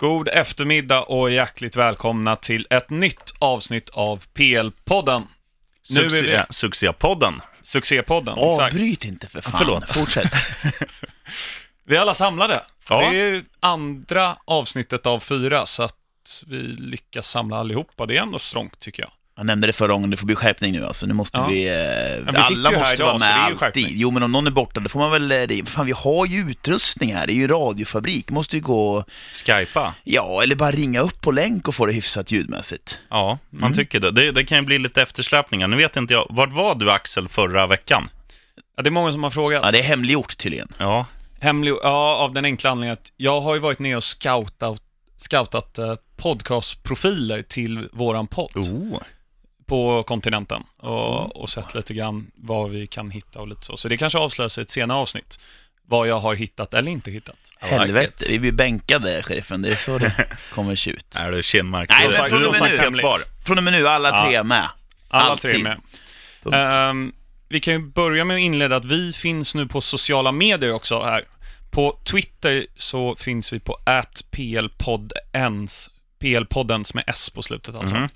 God eftermiddag och hjärtligt välkomna till ett nytt avsnitt av PL-podden. Succé, vi- Succépodden. Succépodden, exakt. Avbryt inte för fan. förlåt. Fortsätt. Vi är alla samlade. Ja. Det är andra avsnittet av fyra, så att vi lyckas samla allihopa. Det är ändå strångt, tycker jag. Jag nämnde det förra gången, det får bli skärpning nu alltså. Nu måste Ja. vi... Eh, vi alla måste idag, vara med alltid. Jo, men om någon är borta, då får man väl... eh, Det, fan, vi har ju utrustning här. Det är ju radiofabrik. Måste ju gå... Skypa. Ja, eller bara ringa upp på länk och få det hyfsat ljudmässigt. Ja, man Mm. tycker det. det. Det kan ju bli lite eftersläpningar. Nu vet inte jag, vart var du Axel förra veckan? Ja, det är många som har frågat. Ja, det är hemliggjort tydligen. Ja, Hemlig, ja, av den enkla anledningen att jag har ju varit ner och scoutat, scoutat eh, podcastprofiler till våran podd oh. På kontinenten och, Mm. och sett lite grann vad vi kan hitta och lite så. Så det kanske avslöjas i ett senare avsnitt, vad jag har hittat eller inte hittat. Helvete, vi blir bänkade, sheriffen. Det är så det kommer se ut. Är du Kinmark? Nej, men du från är och med nu-. Från och med nu, alla Ja. tre med. Alla Alltid. tre är med. Ehm, vi kan ju börja med att inleda att vi finns nu på sociala medier också här. På Twitter så finns vi på @plpoddens, plpoddens med s på slutet alltså. Mhm.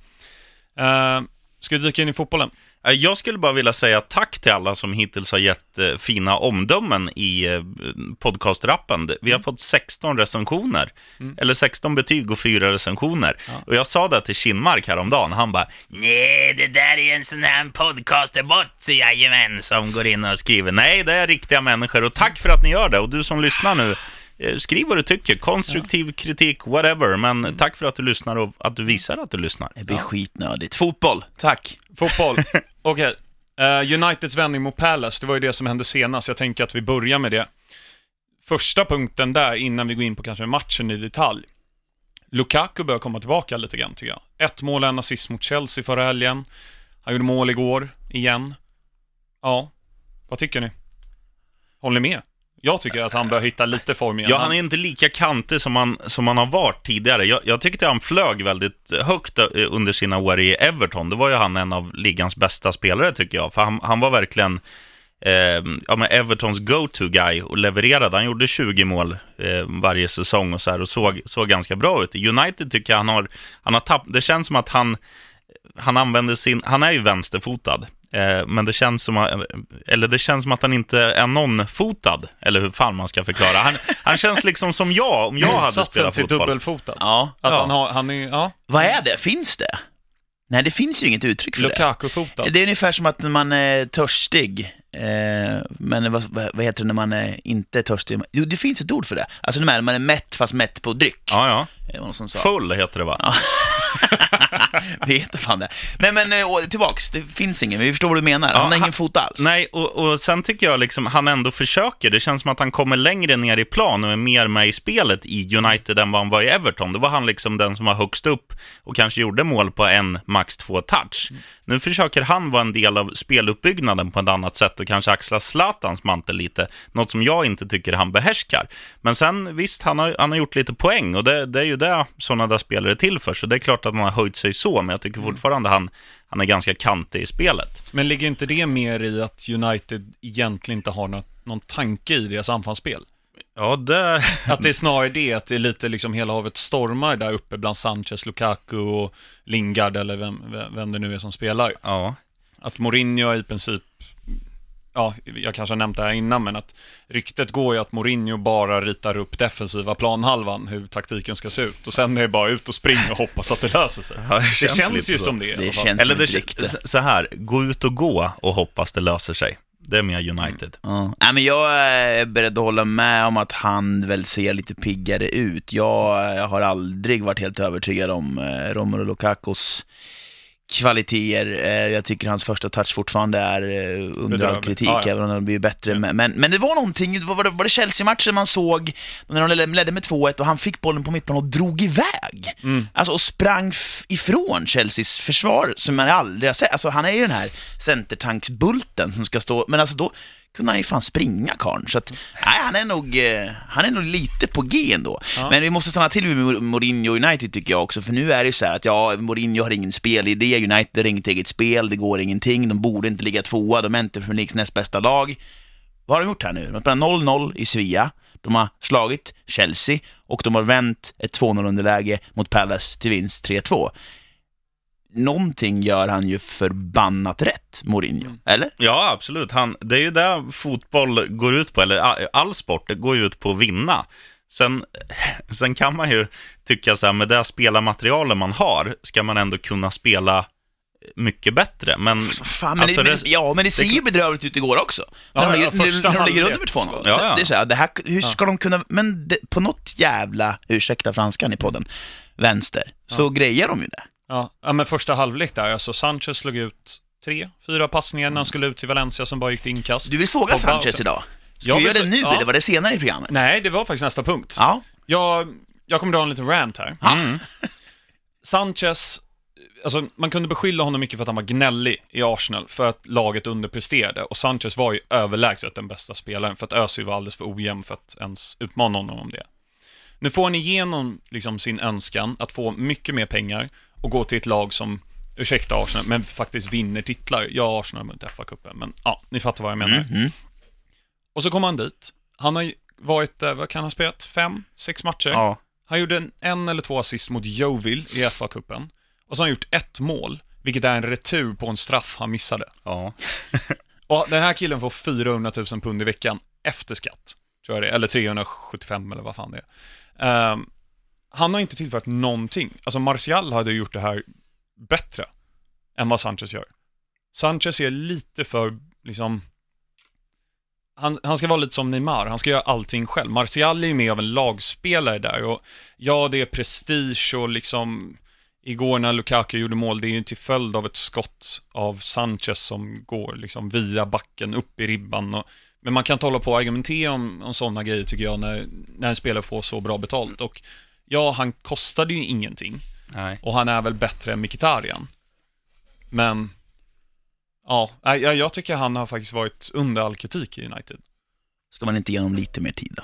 Ehm, ska vi dyka in i fotbollen? Eh, Jag skulle bara vilja säga tack till alla som hittills har gett eh, fina omdömen i eh, podcastrappen. Vi Mm. har fått 16 recensioner, eller 16 betyg och 4 recensioner. Och jag sa det till Kinmark häromdagen, han bara Nej, det där är en sån här podcasterbot, jajamän, som går in och skriver. Nej, det är riktiga människor och tack för att ni gör det. Och du som lyssnar nu, skriv vad du tycker, konstruktiv kritik, whatever. Men tack för att du lyssnar och att du visar att du lyssnar. Det blir skitnödigt. Fotboll, tack. Fotboll. Okej. Eh, Uniteds vändning mot Palace, det var ju det som hände senast. Jag tänker att vi börjar med det. Första punkten där, innan vi går in på kanske matchen i detalj. Lukaku börjar komma tillbaka lite grann, tycker jag. Ett mål och en assist mot Chelsea förra helgen. Han gjorde mål igår, igen. Ja, vad tycker ni? Håller ni med? Jag tycker att han bör hitta lite form igen. Ja, han är inte lika kantig som han, som han har varit tidigare. Jag, jag tyckte han flög väldigt högt eh, under sina år i Everton. Då var ju han en av ligans bästa spelare, tycker jag. För han, han var verkligen eh, ja, men Evertons go-to-guy och levererade. Han gjorde 20 mål eh, varje säsong och så här och såg, såg ganska bra ut. I United tycker jag han har, han har tappat... Det känns som att han, han använder sin... Han är ju vänsterfotad. Eh, men det känns som att, eller det känns som att han inte är någonfotad, eller hur fan man ska förklara. Han, han känns liksom som jag, om jag hade spelat till fotboll. dubbelfotad. Ja. Att Ja. han har, han är, ja, Vad är det? Finns det? Nej, det finns ju inget uttryck för det. Lukaku-fotad. Det är ungefär som att man är törstig, eh, men vad, vad heter det när man är inte är törstig? Jo, det finns ett ord för det. Alltså när man är mätt, fast mätt på dryck. Ja, ja. Det. Full heter det va? Ja. det heter fan det. Nej men eh, tillbaks, det finns ingen, vi förstår vad du menar. Ja, han har ingen fot alls. Nej, och, och sen tycker jag liksom han ändå försöker. Det känns som att han kommer längre ner i plan och är mer med i spelet i United än vad han var i Everton. Då var han liksom den som var högst upp och kanske gjorde mål på en, max två touch. Nu försöker han vara en del av speluppbyggnaden på ett annat sätt och kanske axla Zlatans mantel lite, något som jag inte tycker han behärskar. Men sen visst, han har, han har gjort lite poäng och det, det är ju det sådana där spelare är till för, så det är klart att han har höjt sig så, men jag tycker fortfarande han, han är ganska kantig i spelet. Men ligger inte det mer i att United egentligen inte har något, någon tanke i deras anfallsspel? Ja, det... Att det är snarare det, att det är lite liksom hela havet stormar där uppe bland Sanchez, Lukaku och Lingard eller vem, vem det nu är som spelar. Ja. Att Mourinho i princip, ja, jag kanske har nämnt det här innan, men att ryktet går ju att Mourinho bara ritar upp defensiva planhalvan, hur taktiken ska se ut. Och sen är det bara ut och springa och hoppas att det löser sig. Ja, Det känns, lite ju så. som det Det känns Eller det, så här, gå ut och gå och hoppas det löser sig. Det är mer United. Ja. Nej, men jag är beredd att hålla med om att han väl ser lite piggare ut. Jag, jag har aldrig varit helt övertygad om eh, Romelu Lukakos kvaliteter. Eh, jag tycker hans första touch fortfarande är eh, under all kritik, Ja, ja. även om den blir bättre. Men, men, det var någonting, var det, var det Chelsea-matchen man såg när de ledde- med 2-1 och han fick bollen på mittplan och drog iväg? Mm. Alltså och sprang ifrån Chelseas försvar som man aldrig har sett. Alltså han är ju den här centertanksbulten som ska stå, men alltså då kunde han ju fan springa karln. Så att, nej, han är nog, eh, han är nog lite på G ändå. Ja. Men vi måste stanna till med Mourinho United tycker jag också, för nu är det ju så här att ja, Mourinho har ingen spelidé, United har inget eget spel, det går ingenting, de borde inte ligga tvåa, de är inte Premier Leagues näst bästa lag. Vad har de gjort här nu? De spelar 0-0 i Sevilla. De har slagit Chelsea och de har vänt ett 2-0 underläge mot Palace till vinst 3-2. Någonting gör han ju förbannat rätt, Mourinho. Mm. Eller? Ja, absolut. Han, det är ju det fotboll går ut på, eller all, sport går ju ut på att vinna. Sen, sen kan man ju tycka så här, med det spelarmaterialet man har, ska man ändå kunna spela mycket bättre. Men, Fan, men Alltså, det, men, ja, men det ser ju bedrövligt ut igår också. När Ja, de ja, ligger, första när de ligger under med 2-0. Ja, ja. Det är så här, det här, hur ska de kunna, men det, på något jävla, ursäkta franskan i podden, vänster, så grejer de ju det. Ja, ja men första halvlek där, alltså Sanchez slog ut tre, fyra passningar när han skulle ut till Valencia som bara gick till inkast. Du vill såga Pogba Sanchez också. idag? Ska Jag vi göra det nu ja. eller var det senare i programmet? Nej, det var faktiskt nästa punkt. Ja. Jag, jag kommer dra en liten rant här. mm, Sanchez, alltså man kunde beskylla honom mycket för att han var gnällig i Arsenal för att laget underpresterade och Sanchez var ju överlägset den bästa spelaren för att Özil var alldeles för ojämn för att ens utmana honom om det. Nu får han igenom liksom sin önskan att få mycket mer pengar och gå till ett lag som, ursäkta Arsenal, men faktiskt vinner titlar. Ja, Arsenal har inte FA-cupen, men ja, ni fattar vad jag menar. Mm. Och så kom han dit. Han har varit där, vad kan han ha spelat? Fem, sex matcher? ja. Han gjorde en, en eller två assist mot Yeovil i FA-cupen. Och så har han gjort ett mål, vilket är en retur på en straff han missade. ja. Och den här killen får 400 000 pund i veckan efter skatt, tror jag det är. Eller 375 eller vad fan det är. Ehm, han har inte tillfört någonting. Alltså Martial hade gjort det här bättre än vad Sanchez gör. Sanchez är lite för, liksom... Han, han ska vara lite som Neymar, han ska göra allting själv. Martial är ju mer av en lagspelare där och ja, det är prestige och liksom Igår när Lukaku gjorde mål, det är ju till följd av ett skott av Sanchez som går liksom via backen upp i ribban. Och, men man kan inte hålla på och argumentera om, om sådana grejer tycker jag, när, när en spelare får så bra betalt. Och ja, han kostade ju ingenting. Nej. Och han är väl bättre än Mkhitaryan. Men, ja, jag, jag tycker han har faktiskt varit under all kritik i United. Ska man inte ge honom lite mer tid då?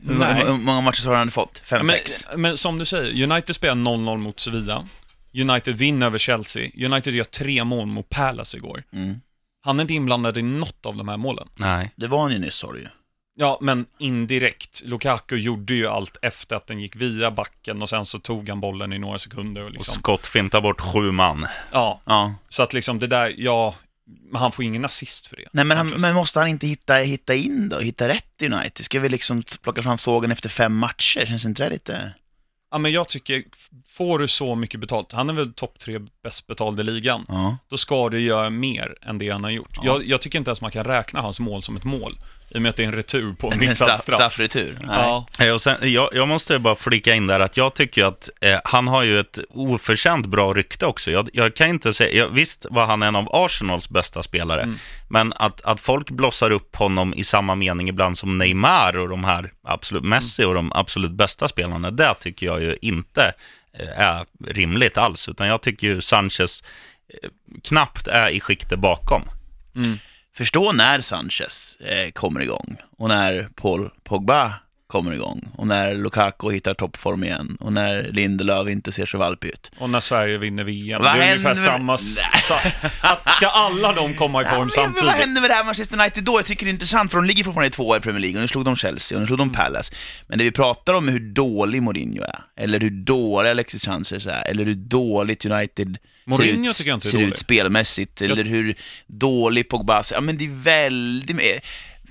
Nej. hur många matcher har han fått? Fem, Men, sex? men som du säger, United spelar 0-0 mot Sevilla. United vinner över Chelsea. United gör tre mål mot Palace igår. Mm. Han är inte inblandad i något av de här målen. Nej. Det var han ju nyss, sa du ju. Ja, men indirekt. Lukaku gjorde ju allt efter att den gick via backen och sen så tog han bollen i några sekunder och Och liksom. Scott fintar bort sju man. Ja, Ja. så att liksom det där, ja, han får ingen assist för det. Nej, men, han, men måste han inte hitta, hitta in då? Hitta rätt i United? Ska vi liksom plocka fram sågen efter fem matcher? Känns inte det lite... Ja, men jag tycker, får du så mycket betalt, han är väl topp tre bäst betalda i ligan, Ja. då ska du göra mer än det han har gjort. Ja. Jag, jag tycker inte ens man kan räkna hans mål som ett mål, i och med att det är en retur på en missad straff, straff. straffretur? Ja, Eh, Och sen, jag, jag måste bara flika in där att jag tycker att eh, han har ju ett oförtjänt bra rykte också. Jag, jag kan inte säga, jag, visst var han en av Arsenals bästa spelare, Mm. men att, att folk blossar upp honom i samma mening ibland som Neymar och de här absolut Messi och de absolut bästa spelarna, det tycker jag ju inte Eh, är rimligt alls, utan jag tycker ju Sanchez eh, knappt är i skiktet bakom. mm. Förstå när Sanchez eh, kommer igång och när Paul Pogba kommer igång och när Lukaku hittar toppform igen och när Lindelöf inte ser så valpig ut. och när Sverige vinner VM. Vad det är ungefär samma... att, ska alla de komma i Ja, form men samtidigt? vad händer med det här Manchester United då? Jag tycker det är intressant för de ligger fortfarande i tvåa i Premier League och nu slog de Chelsea och nu slog de Palace. Men det vi pratar om är hur dålig Mourinho är, eller hur dålig Alexis Sanchez är, eller hur dåligt United Mourinho ser ut, är ser ut spelmässigt, eller hur dålig Pogba ser Ja men det är väldigt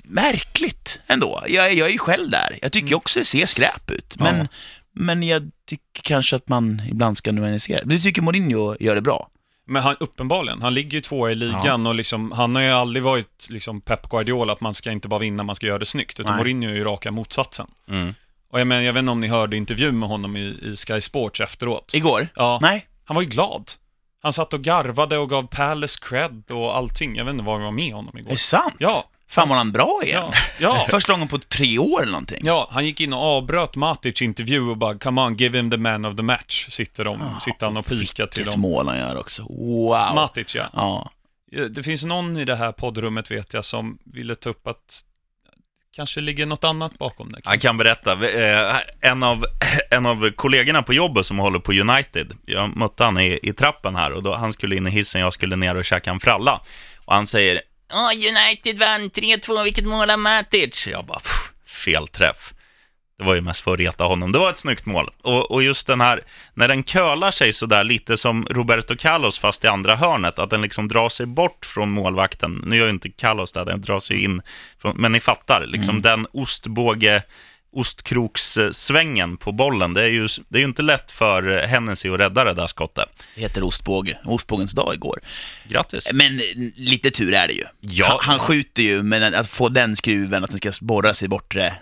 märkligt ändå. Jag, jag är ju själv där. Jag tycker också det ser skräp ut. Men, Ja. men jag tycker kanske att man ibland ska nyansera. Du tycker Mourinho gör det bra? Men han, uppenbarligen, han ligger ju tvåa i ligan och liksom, han har ju aldrig varit liksom Pep Guardiola, att man ska inte bara vinna, man ska göra det snyggt. Utan Nej. Mourinho är ju raka motsatsen. Mm. Och jag menar, jag vet inte om ni hörde intervjun med honom i, i Sky Sports efteråt. Igår? Ja, Nej? han var ju glad. Han satt och garvade och gav Palace cred och allting. Jag vet inte vad det var med honom Är igår. det sant? Ja, Fan var han bra igen? ja, ja. Första gången på tre år eller någonting. Ja, han gick in och avbröt Matic intervju och bara “Come on, give him the man of the match”, sitter, de, sitter han och pikar till Vilket dem. mål han gör också. Wow. Matic, ja. Ja. Det finns någon i det här poddrummet, vet jag, som ville ta upp att kanske ligger något annat bakom det. Jag kan berätta, eh, en av, en av kollegorna på jobbet som håller på United, jag mötte han i, i trappen här och då, han skulle in i hissen, jag skulle ner och käka en fralla. Och han säger, Åh, United vann 3-2, vilket mål av Matic! Jag bara, "Pff, felträff. Det var ju mest för att reta honom. Det var ett snyggt mål. Och, och just den här, när den kölar sig sådär lite som Roberto Carlos fast i andra hörnet, att den liksom drar sig bort från målvakten. Nu gör ju inte Carlos det, den drar sig in, från, men ni fattar, liksom Mm. den ostbåge, ostkrokssvängen på bollen. Det är ju, det är ju inte lätt för Hennessy att rädda det där skottet. Det heter ostbåge. Ostbågens dag igår. Grattis. Men eh, lite tur är det ju. Ja. Han, han skjuter ju, men att få den skruven, att den ska borras i bortre...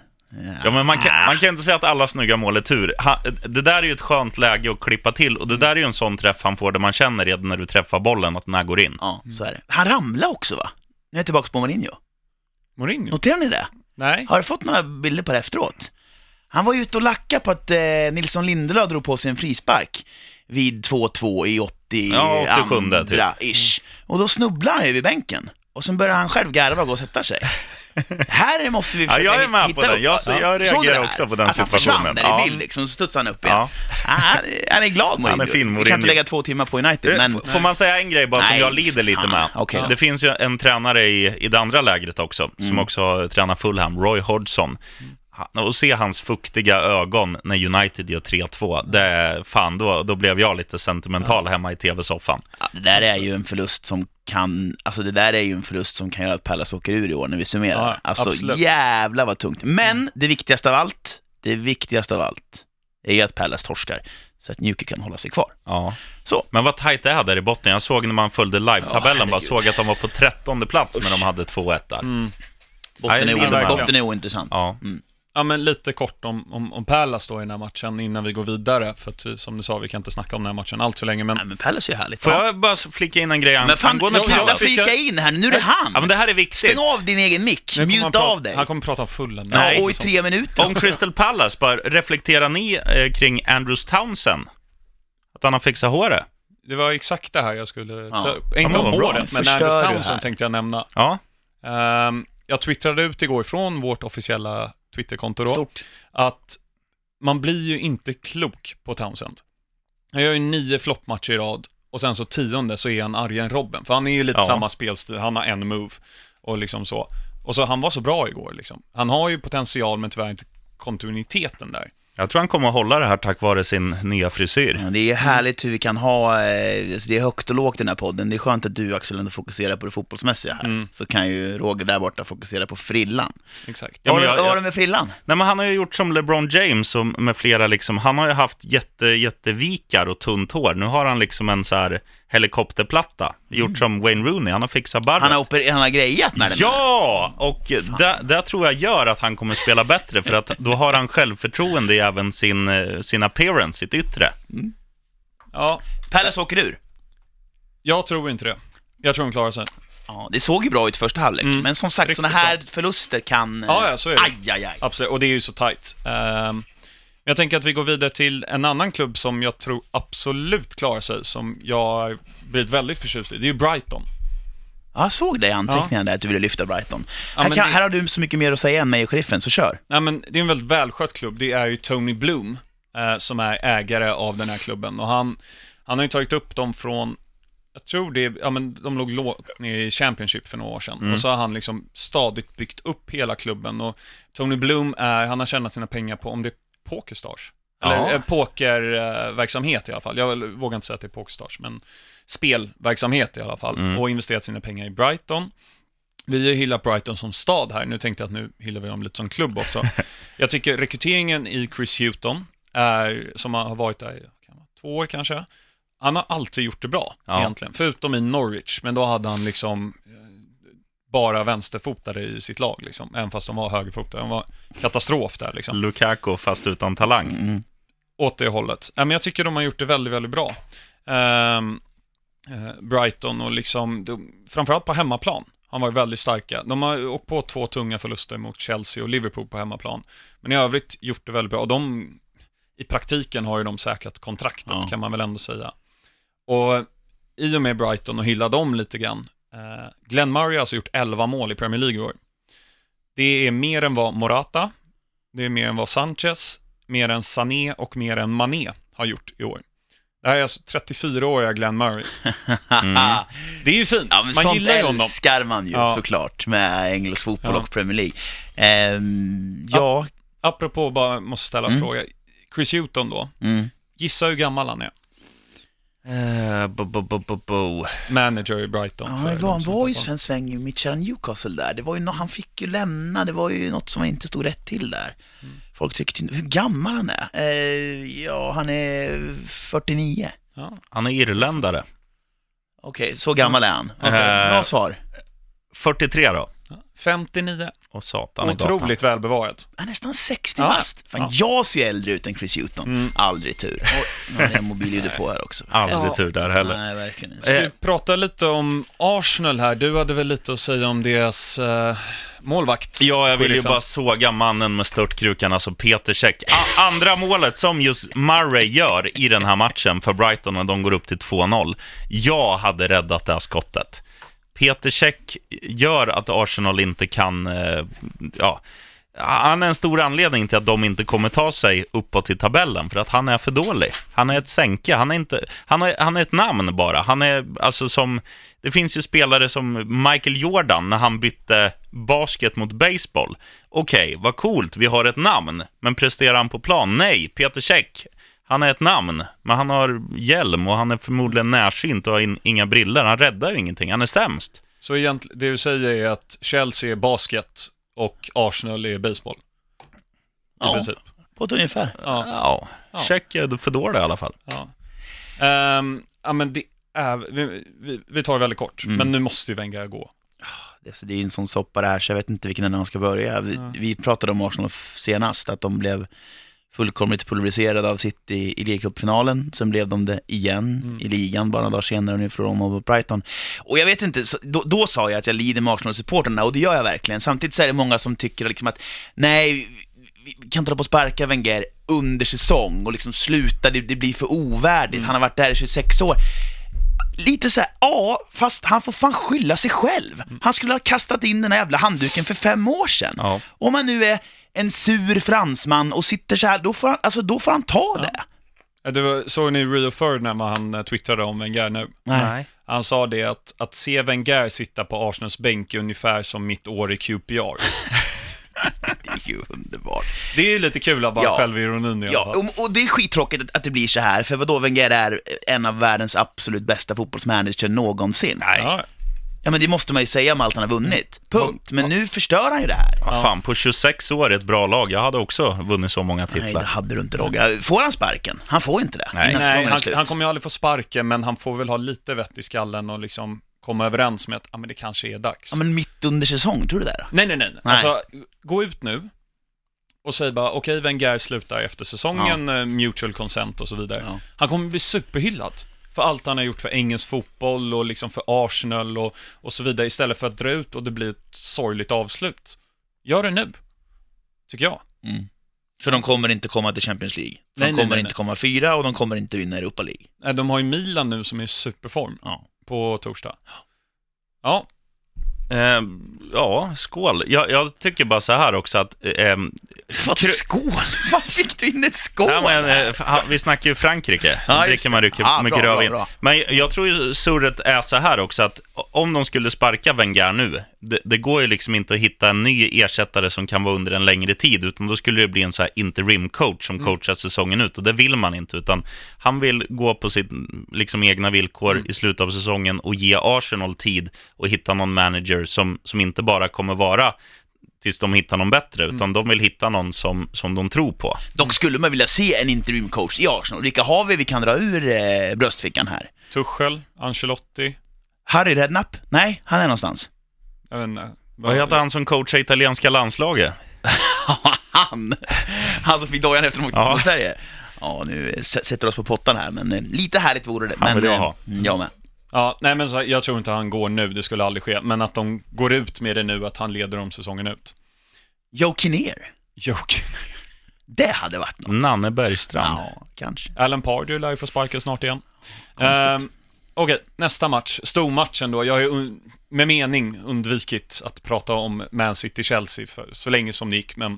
Ja, men man kan, Ah. man kan inte säga att alla snygga mål är tur. Ha, det där är ju ett skönt läge att klippa till och det där är ju en sån träff han får där man känner redan när du träffar bollen att den här går in. Ja, så är det. Han ramlade också va? Nu är jag tillbaka på Mourinho. Mourinho? Noterar ni det? Nej. Har du fått några bilder på det efteråt? Han var ju ute och lackade på att eh, Nilsson Lindelöf drog på sig en frispark vid 2-2 i 80 Ja, 87 typ. ish. Och då snubblar han ju vid bänken. Och sen börjar han själv garva och gå och sätta sig. Här måste vi Ja, försöka jag är med hitta på den. Jag- jag Såg du reagerar också på den Han situationen. försvann Ja. där i bild liksom, så studsade han upp igen. Ja. Ja, han, han är glad Mourinho. Han är fin, Vi kan Mourinho. inte lägga två timmar på United, Eh, men... Får man säga en grej bara som Nej, jag lider lite fan. med? Okej. Det finns ju en tränare i, i det andra lägret också, som Mm. också har tränat Fulham, Roy Hodgson. Och se hans fuktiga ögon när United gör 3-2, det är, fan, då, då blev jag lite sentimental hemma i tv-soffan. Ja, det där är ju en förlust som kan, alltså det där är ju en förlust som kan göra att Palace åker ur i år när vi summerar. Ja, alltså absolut. jävlar vad tungt. Men det viktigaste av allt, det viktigaste av allt, är ju att Palace torskar. Så att Newcastle kan hålla sig kvar. Ja. Så. Men vad tajt det är där i botten. Jag såg när man följde live-tabellen, Ja, bara såg att de var på trettonde plats när de hade 2-1 där. Mm. Botten, är, botten är ointressant. Ja. Mm. Ja, men lite kort om, om, om Palace då i den här matchen innan vi går vidare. För att vi, som du sa, vi kan inte snacka om den här matchen allt för länge. Men Nej, men Palace är ju härligt. Får Ja. jag bara flika in en grej Men fan, angående sluta flika in här nu, är det han! Ja, men det här är viktigt. Stäng av din egen mick, prata- av dig. Han kommer prata om fullen. Nej, ja, och i tre minuter. Om Crystal Palace, bara reflekterar ni eh, kring Andrews Townsend? Att han har fixat håret? Det var exakt det här jag skulle Ja. ta upp. Ja, Inte om håret, men Andrews? Townsend tänkte jag nämna. Ja. Ehm, jag twittrade ut igår ifrån vårt officiella Twitterkonto då, Stort. att man blir ju inte klok på Townsend. Han gör ju nio floppmatcher i rad och sen så tionde så är han argare än Robben. För han är ju lite Ja. samma spelstil, han har en move och liksom så. Och så han var så bra igår liksom. Han har ju potential men tyvärr inte kontinuiteten där. Jag tror han kommer att hålla det här tack vare sin nya frisyr. Ja, det är härligt hur vi kan ha, eh, alltså det är högt och lågt i den här podden. Det är skönt att du Axel ändå fokuserar på det fotbollsmässiga här. Mm. Så kan ju Roger där borta fokusera på frillan. Exakt. Ja, jag- det- vad var det med frillan? Nej, men han har ju gjort som LeBron James och med flera liksom, han har ju haft jätte, jättevikar och tunt hår. Nu har han liksom en så här helikopterplatta, gjort som Wayne Rooney, han har fixat barret. Han har, oper- han har grejat med den. Ja! Och det, det tror jag gör att han kommer spela bättre, för att då har han självförtroende i även sin, eh, sin appearance, sitt yttre. Ja, Palace åker ur. jag tror inte det. Jag tror de klarar sig. Ja, det såg ju bra ut första halvlek, Mm. men som sagt, sådana här bra. förluster kan... eh, Ja, ja, så är det. Aj, aj, aj. Absolut, och det är ju så tight. Ehm, jag tänker att vi går vidare till en annan klubb som jag tror absolut klarar sig, som jag har blivit väldigt förtjust i. Det är ju Brighton. Ja, jag såg det i anteckningarna där, att du ville lyfta Brighton. Ja, här, kan, det- här har du så mycket mer att säga än mig och sheriffen, så kör. Nej, men det är en väldigt välskött klubb. Det är ju Tony Bloom eh, som är ägare av den här klubben. Och han, han har ju tagit upp dem från, jag tror det, ja men de låg lågt i Championship för några år sedan. Och så har han liksom stadigt byggt upp hela klubben. Och Tony Bloom är, han har tjänat sina pengar på, om det är Pokerstars. Eller Ja. eh, pokerverksamhet i alla fall. Jag vågar inte säga att det är Pokerstars, men spelverksamhet i alla fall. Mm. Och investerat sina pengar i Brighton. Vi har ju hyllat Brighton som stad här. Nu tänkte jag att nu hyllar vi dem lite som klubb också. jag tycker rekryteringen i Chris Houghton, är, som har varit där i kan vara, två år kanske, han har alltid gjort det bra Ja. egentligen. Förutom i Norwich, men då hade han liksom eh, bara vänsterfotade i sitt lag, liksom. även fast de var högerfotade. De var katastrof där liksom Lukaku fast utan talang. Mm. åt det hållet. Ja, men jag tycker de har gjort det väldigt, väldigt bra. Eh, Brighton och liksom, framförallt på hemmaplan, har varit väldigt starka. De har åkt på två tunga förluster mot Chelsea och Liverpool på hemmaplan. Men i övrigt gjort det väldigt bra. Och de, i praktiken har ju de säkrat kontraktet, Ja. kan man väl ändå säga. Och i och med Brighton och hylla dem lite grann. Eh, Glenn Murray har alltså gjort 11 mål i Premier League i år. Det är mer än vad Morata, det är mer än vad Sanchez, mer än Sané och mer än Mané har gjort i år. Är alltså 34-åriga Glenn Murray. Mm. Det är ju fint, Ja, man sånt gillar ju honom. älskar man ju Ja. såklart med engelsk fotboll Ja. och Premier League. Ehm, ja, Apropå, bara måste ställa en Mm. fråga. Chris Hewton då, mm. gissa hur gammal han är? Bo, bo, bo, bo, bo. Manager i Brighton. Ja, det var, han var ju koll. Sven Sväng i Mitchell Newcastle där. Det var ju han fick ju lämna, det var ju något som inte stod rätt till där. Mm. Folk tyckte hur gammal han är? Eh, ja, han är 49. Ja. Han är irländare. Okej, så gammal är han. Okej, Eh, bra svar. 43 då. 59. Och satan. Otroligt välbevarat. Han är nästan 60 Ja. bast. Fan, Ja. jag ser äldre ut än Chris Hewton. Mm. Aldrig tur. Och nu har jag mobilljudet på här också. Aldrig Ja. tur där heller. Nej, verkligen inte. Ska Eh. vi prata lite om Arsenal här? Du hade väl lite att säga om deras eh, målvakt? Ja, jag vill ju Sheriffen. bara såga mannen med störtkrukan, alltså Peter Cech. A- andra målet som just Murray gör i den här matchen för Brighton när de går upp till 2-0. Jag hade räddat det här skottet. Peter Cech gör att Arsenal inte kan, eh, ja, han är en stor anledning till att de inte kommer ta sig uppåt i tabellen, för att han är för dålig. Han är ett sänke, han är, inte, han är, han är ett namn bara. Han är alltså som, det finns ju spelare som Michael Jordan när han bytte basket mot baseball. Okej, vad coolt, vi har ett namn, men presterar han på plan? Nej, Peter Käck. Han är ett namn, men han har hjälm och han är förmodligen närsynt och har in, inga briller. Han räddar ju ingenting, han är sämst. Så egentligen, det du säger är att Chelsea är basket och Arsenal är baseball? I Ja. princip. På ett ungefär. Ja. Ja, Ja. Är för dålig i alla fall. Ja, Ehm, ja men det är, vi, vi, vi tar det väldigt kort, Mm. men nu måste ju Wenger gå. Det, så det är en sån soppa det här, så jag vet inte vilken ände man ska börja. Vi, Ja. vi pratade om Arsenal senast, att de blev fullkomligt pulveriserade av City i ligacupfinalen. Sen blev de det igen Mm. i ligan bara några dagar senare nu från mot Brighton. Och jag vet inte, så, då, då sa jag att jag lider med Arsenal-supporterna och det gör jag verkligen. Samtidigt så är det många som tycker liksom att nej, vi kan inte hålla på och sparka Wenger under säsong och liksom sluta, det, det blir för ovärdigt. Mm. Han har varit där i 26 år lite så här, ja, fast han får fan skylla sig själv. Han skulle ha kastat in den här jävla handduken för fem år sedan. Ja. Om man nu är en sur fransman och sitter så här, då får han, alltså, då får han ta det. Eh, Det var, såg ni Rio Ferdinand när han eh, twittrade om Wenger nu? Han sa det att, att se Wenger sitta på Arsenals bänk är ungefär som mitt år i QPR. Det är ju underbart. Det är ju lite kul att bara Ja. självironin i Ja, och, och det är skittråkigt att, att det blir så här, för vadå, Wenger är en av världens absolut bästa fotbollsmanager någonsin. Nej, Ja, Ja, men det måste man ju säga med allt han har vunnit. Punkt. Men nu förstör han ju det här. vad fan, på 26 år är ett bra lag. Jag hade också vunnit så många Nej, det titlar. hade du inte Rogga. Får han sparken? Han får inte det. Nej. innan Nej, han, han kommer ju aldrig få sparken, men han får väl ha lite vett i skallen och liksom komma överens med att ah, men det kanske är dags. Ja, men mitt under säsong, tror du det? Då? Nej, nej, nej. Nej. Alltså, gå ut nu och säg bara, okej, Wenger slutar efter säsongen, eh, mutual consent och så vidare. Ja. Han kommer bli superhyllad för allt han har gjort för engelsk fotboll och liksom för Arsenal och, och så vidare, istället för att dra ut och det blir ett sorgligt avslut. Gör det nu, tycker jag. Mm. För de kommer inte komma till Champions League. De Nej, nej, kommer nej, inte nej. komma fyra och de kommer inte vinna Europa League. Eh, De har ju Milan nu som är i superform Ja. på torsdag. Ja, Eh, ja, skål. Jag, jag tycker bara så här också att... Eh, Vad Kru- skål? Vad fick du in ett skål? ja, men, eh, vi snackar ju Frankrike. Ja, just dricker man det. mycket, rödvin. Men jag tror ju surret är så här också att om de skulle sparka Wenger nu, det, det går ju liksom inte att hitta en ny ersättare som kan vara under en längre tid, utan då skulle det bli en så här interim coach som coachar säsongen ut och det vill man inte, utan han vill gå på sitt liksom egna villkor i slutet av säsongen och ge Arsenal tid och hitta någon manager som, som inte bara kommer vara tills de hittar någon bättre, utan de vill hitta någon som, som de tror på. Dock skulle man vilja se en interim coach i Arsenal. Vilka har vi vi kan dra ur eh, bröstfickan här? Tuchel, Ancelotti, Harry Redknapp? Nej, han är någonstans. Jag vet inte. Vad heter han som coachar italienska landslaget? han! Han som fick dojan efter de åkte Ja. mot Sverige. Ja, nu sätter oss på pottan här, men eh, lite härligt vore det. Han Men, vill jag eh, ha. Jag med. Ja, nej men så, jag tror inte han går nu, det skulle aldrig ske. Men att de går ut med det nu, att han leder dem säsongen ut. Joe Kinnear. Joke. Det hade varit något. Nanne Bergstrand. Ja, kanske. Alan Pardew lär ju få sparken snart igen. Konstigt. Ehm, Okej, nästa match. Stormatchen då. Jag har ju med mening undvikit att prata om Man City-Chelsea för så länge som det gick, men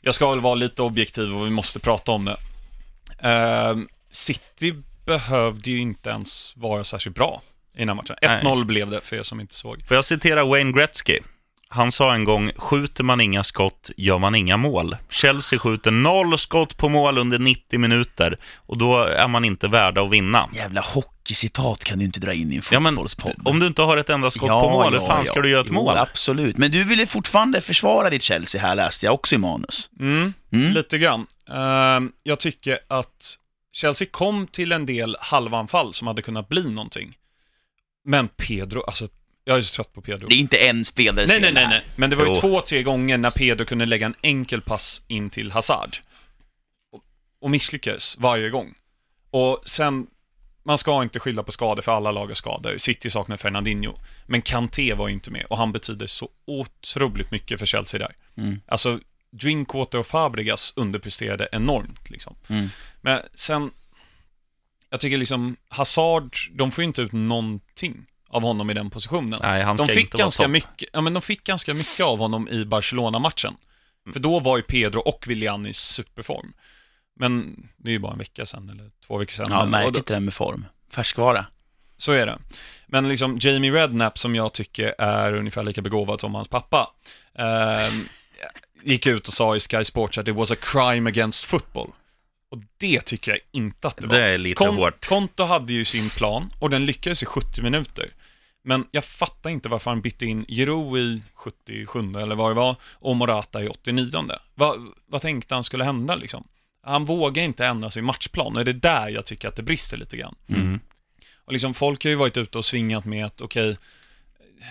jag ska väl vara lite objektiv och vi måste prata om det. Ehm, City behövde ju inte ens vara särskilt bra i den här matchen. Nej. 1-0 blev det, för er som inte såg. Får jag citera Wayne Gretzky? Han sa en gång, skjuter man inga skott gör man inga mål. Chelsea skjuter noll skott på mål under 90 minuter och då är man inte värda att vinna. Jävla hockeycitat kan du inte dra in i en Ja, fotbollspodd. om du inte har ett enda skott på mål, hur fan ska du göra ett Jo, mål? absolut. Men du ville fortfarande försvara ditt Chelsea här, läste jag också i manus. Mm, Mm. lite grann. Ehm, jag tycker att Chelsea kom till en del halvanfall som hade kunnat bli någonting. Men Pedro, alltså, jag är så trött på Pedro. Det är inte en spelare Nej, nej, nej, nej. Men det var ju Jo. två, tre gånger när Pedro kunde lägga en enkel pass in till Hazard. Och, och misslyckades varje gång. Och sen, man ska inte skylla på skador för alla lag har skador. City saknar Fernandinho. Men Kanté var ju inte med och han betyder så otroligt mycket för Chelsea där. Mm. Alltså, Drinkwater och Fabregas underpresterade enormt liksom. Mm. Men sen, jag tycker liksom Hazard, de får ju inte ut någonting av honom i den positionen. Nej, han ska De fick, inte vara ganska topp. mycket, ja, men de fick ganska mycket av honom i Barcelona-matchen. För då var ju Pedro och Willian i superform. Men det är ju bara en vecka sedan, eller två veckor sedan. Ja, då, märkligt det där med form. Färskvara. så är det. Men liksom Jamie Redknapp, som jag tycker är ungefär lika begåvad som hans pappa, ehm, gick ut och sa i Sky Sports att det was a crime against football. Och det tycker jag inte att det var. Det är lite Kon- hårt. Konto hade ju sin plan och den lyckades i 70 minuter. Men jag fattar inte varför han bytte in Giroud i 77 eller vad det var och Morata i 89. Vad, vad tänkte han skulle hända liksom? Han vågar inte ändra sin matchplan och det är där jag tycker att det brister lite grann. Mm. Och liksom folk har ju varit ute och svingat med att okej,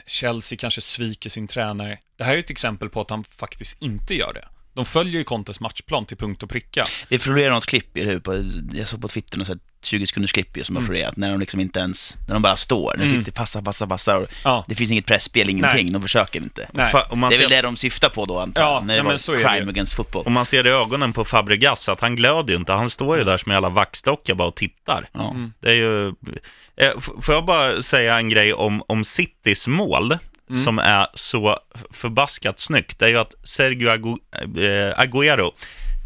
Chelsea kanske sviker sin tränare. Det här är ett exempel på att han faktiskt inte gör det. De följer ju Contes matchplan till punkt och pricka. Det florerar något klipp i det på, jag såg på Twitter något så här 20 sekunders klipp ju som har Mm. florerat, när de liksom inte ens, när de bara står, när de Mm. sitter passa, passa, passa och Ja, det finns inget pressspel, ingenting, Nej. de försöker inte. nej. Det är väl ser, det de syftar på då antar jag, Ja, när det ja, var men så är det crime against football. om man ser i ögonen på Fabregas att han glöder ju inte. Han står ju där som en jävla vaxdocka bara och tittar. Ja. Mm. Det är ju... Eh, f- Får jag bara säga en grej om, om Citys mål, Mm. som är så förbaskat snyggt. Det är ju att Sergio Agu, eh, Agüero,